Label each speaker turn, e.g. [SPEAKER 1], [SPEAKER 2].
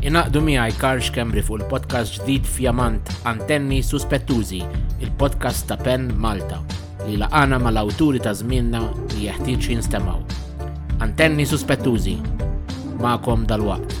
[SPEAKER 1] Inaqdu miegħi Karl Xkembri fuq il-podcast ġdid fjamant Antenni Suspettużi, il-podcast ta' Pen Malta, li laqana mal-awturi ta' żmienna li jeħtieġ jinstemaw. Antenni Suspettużi, ma'kom dal-waqt.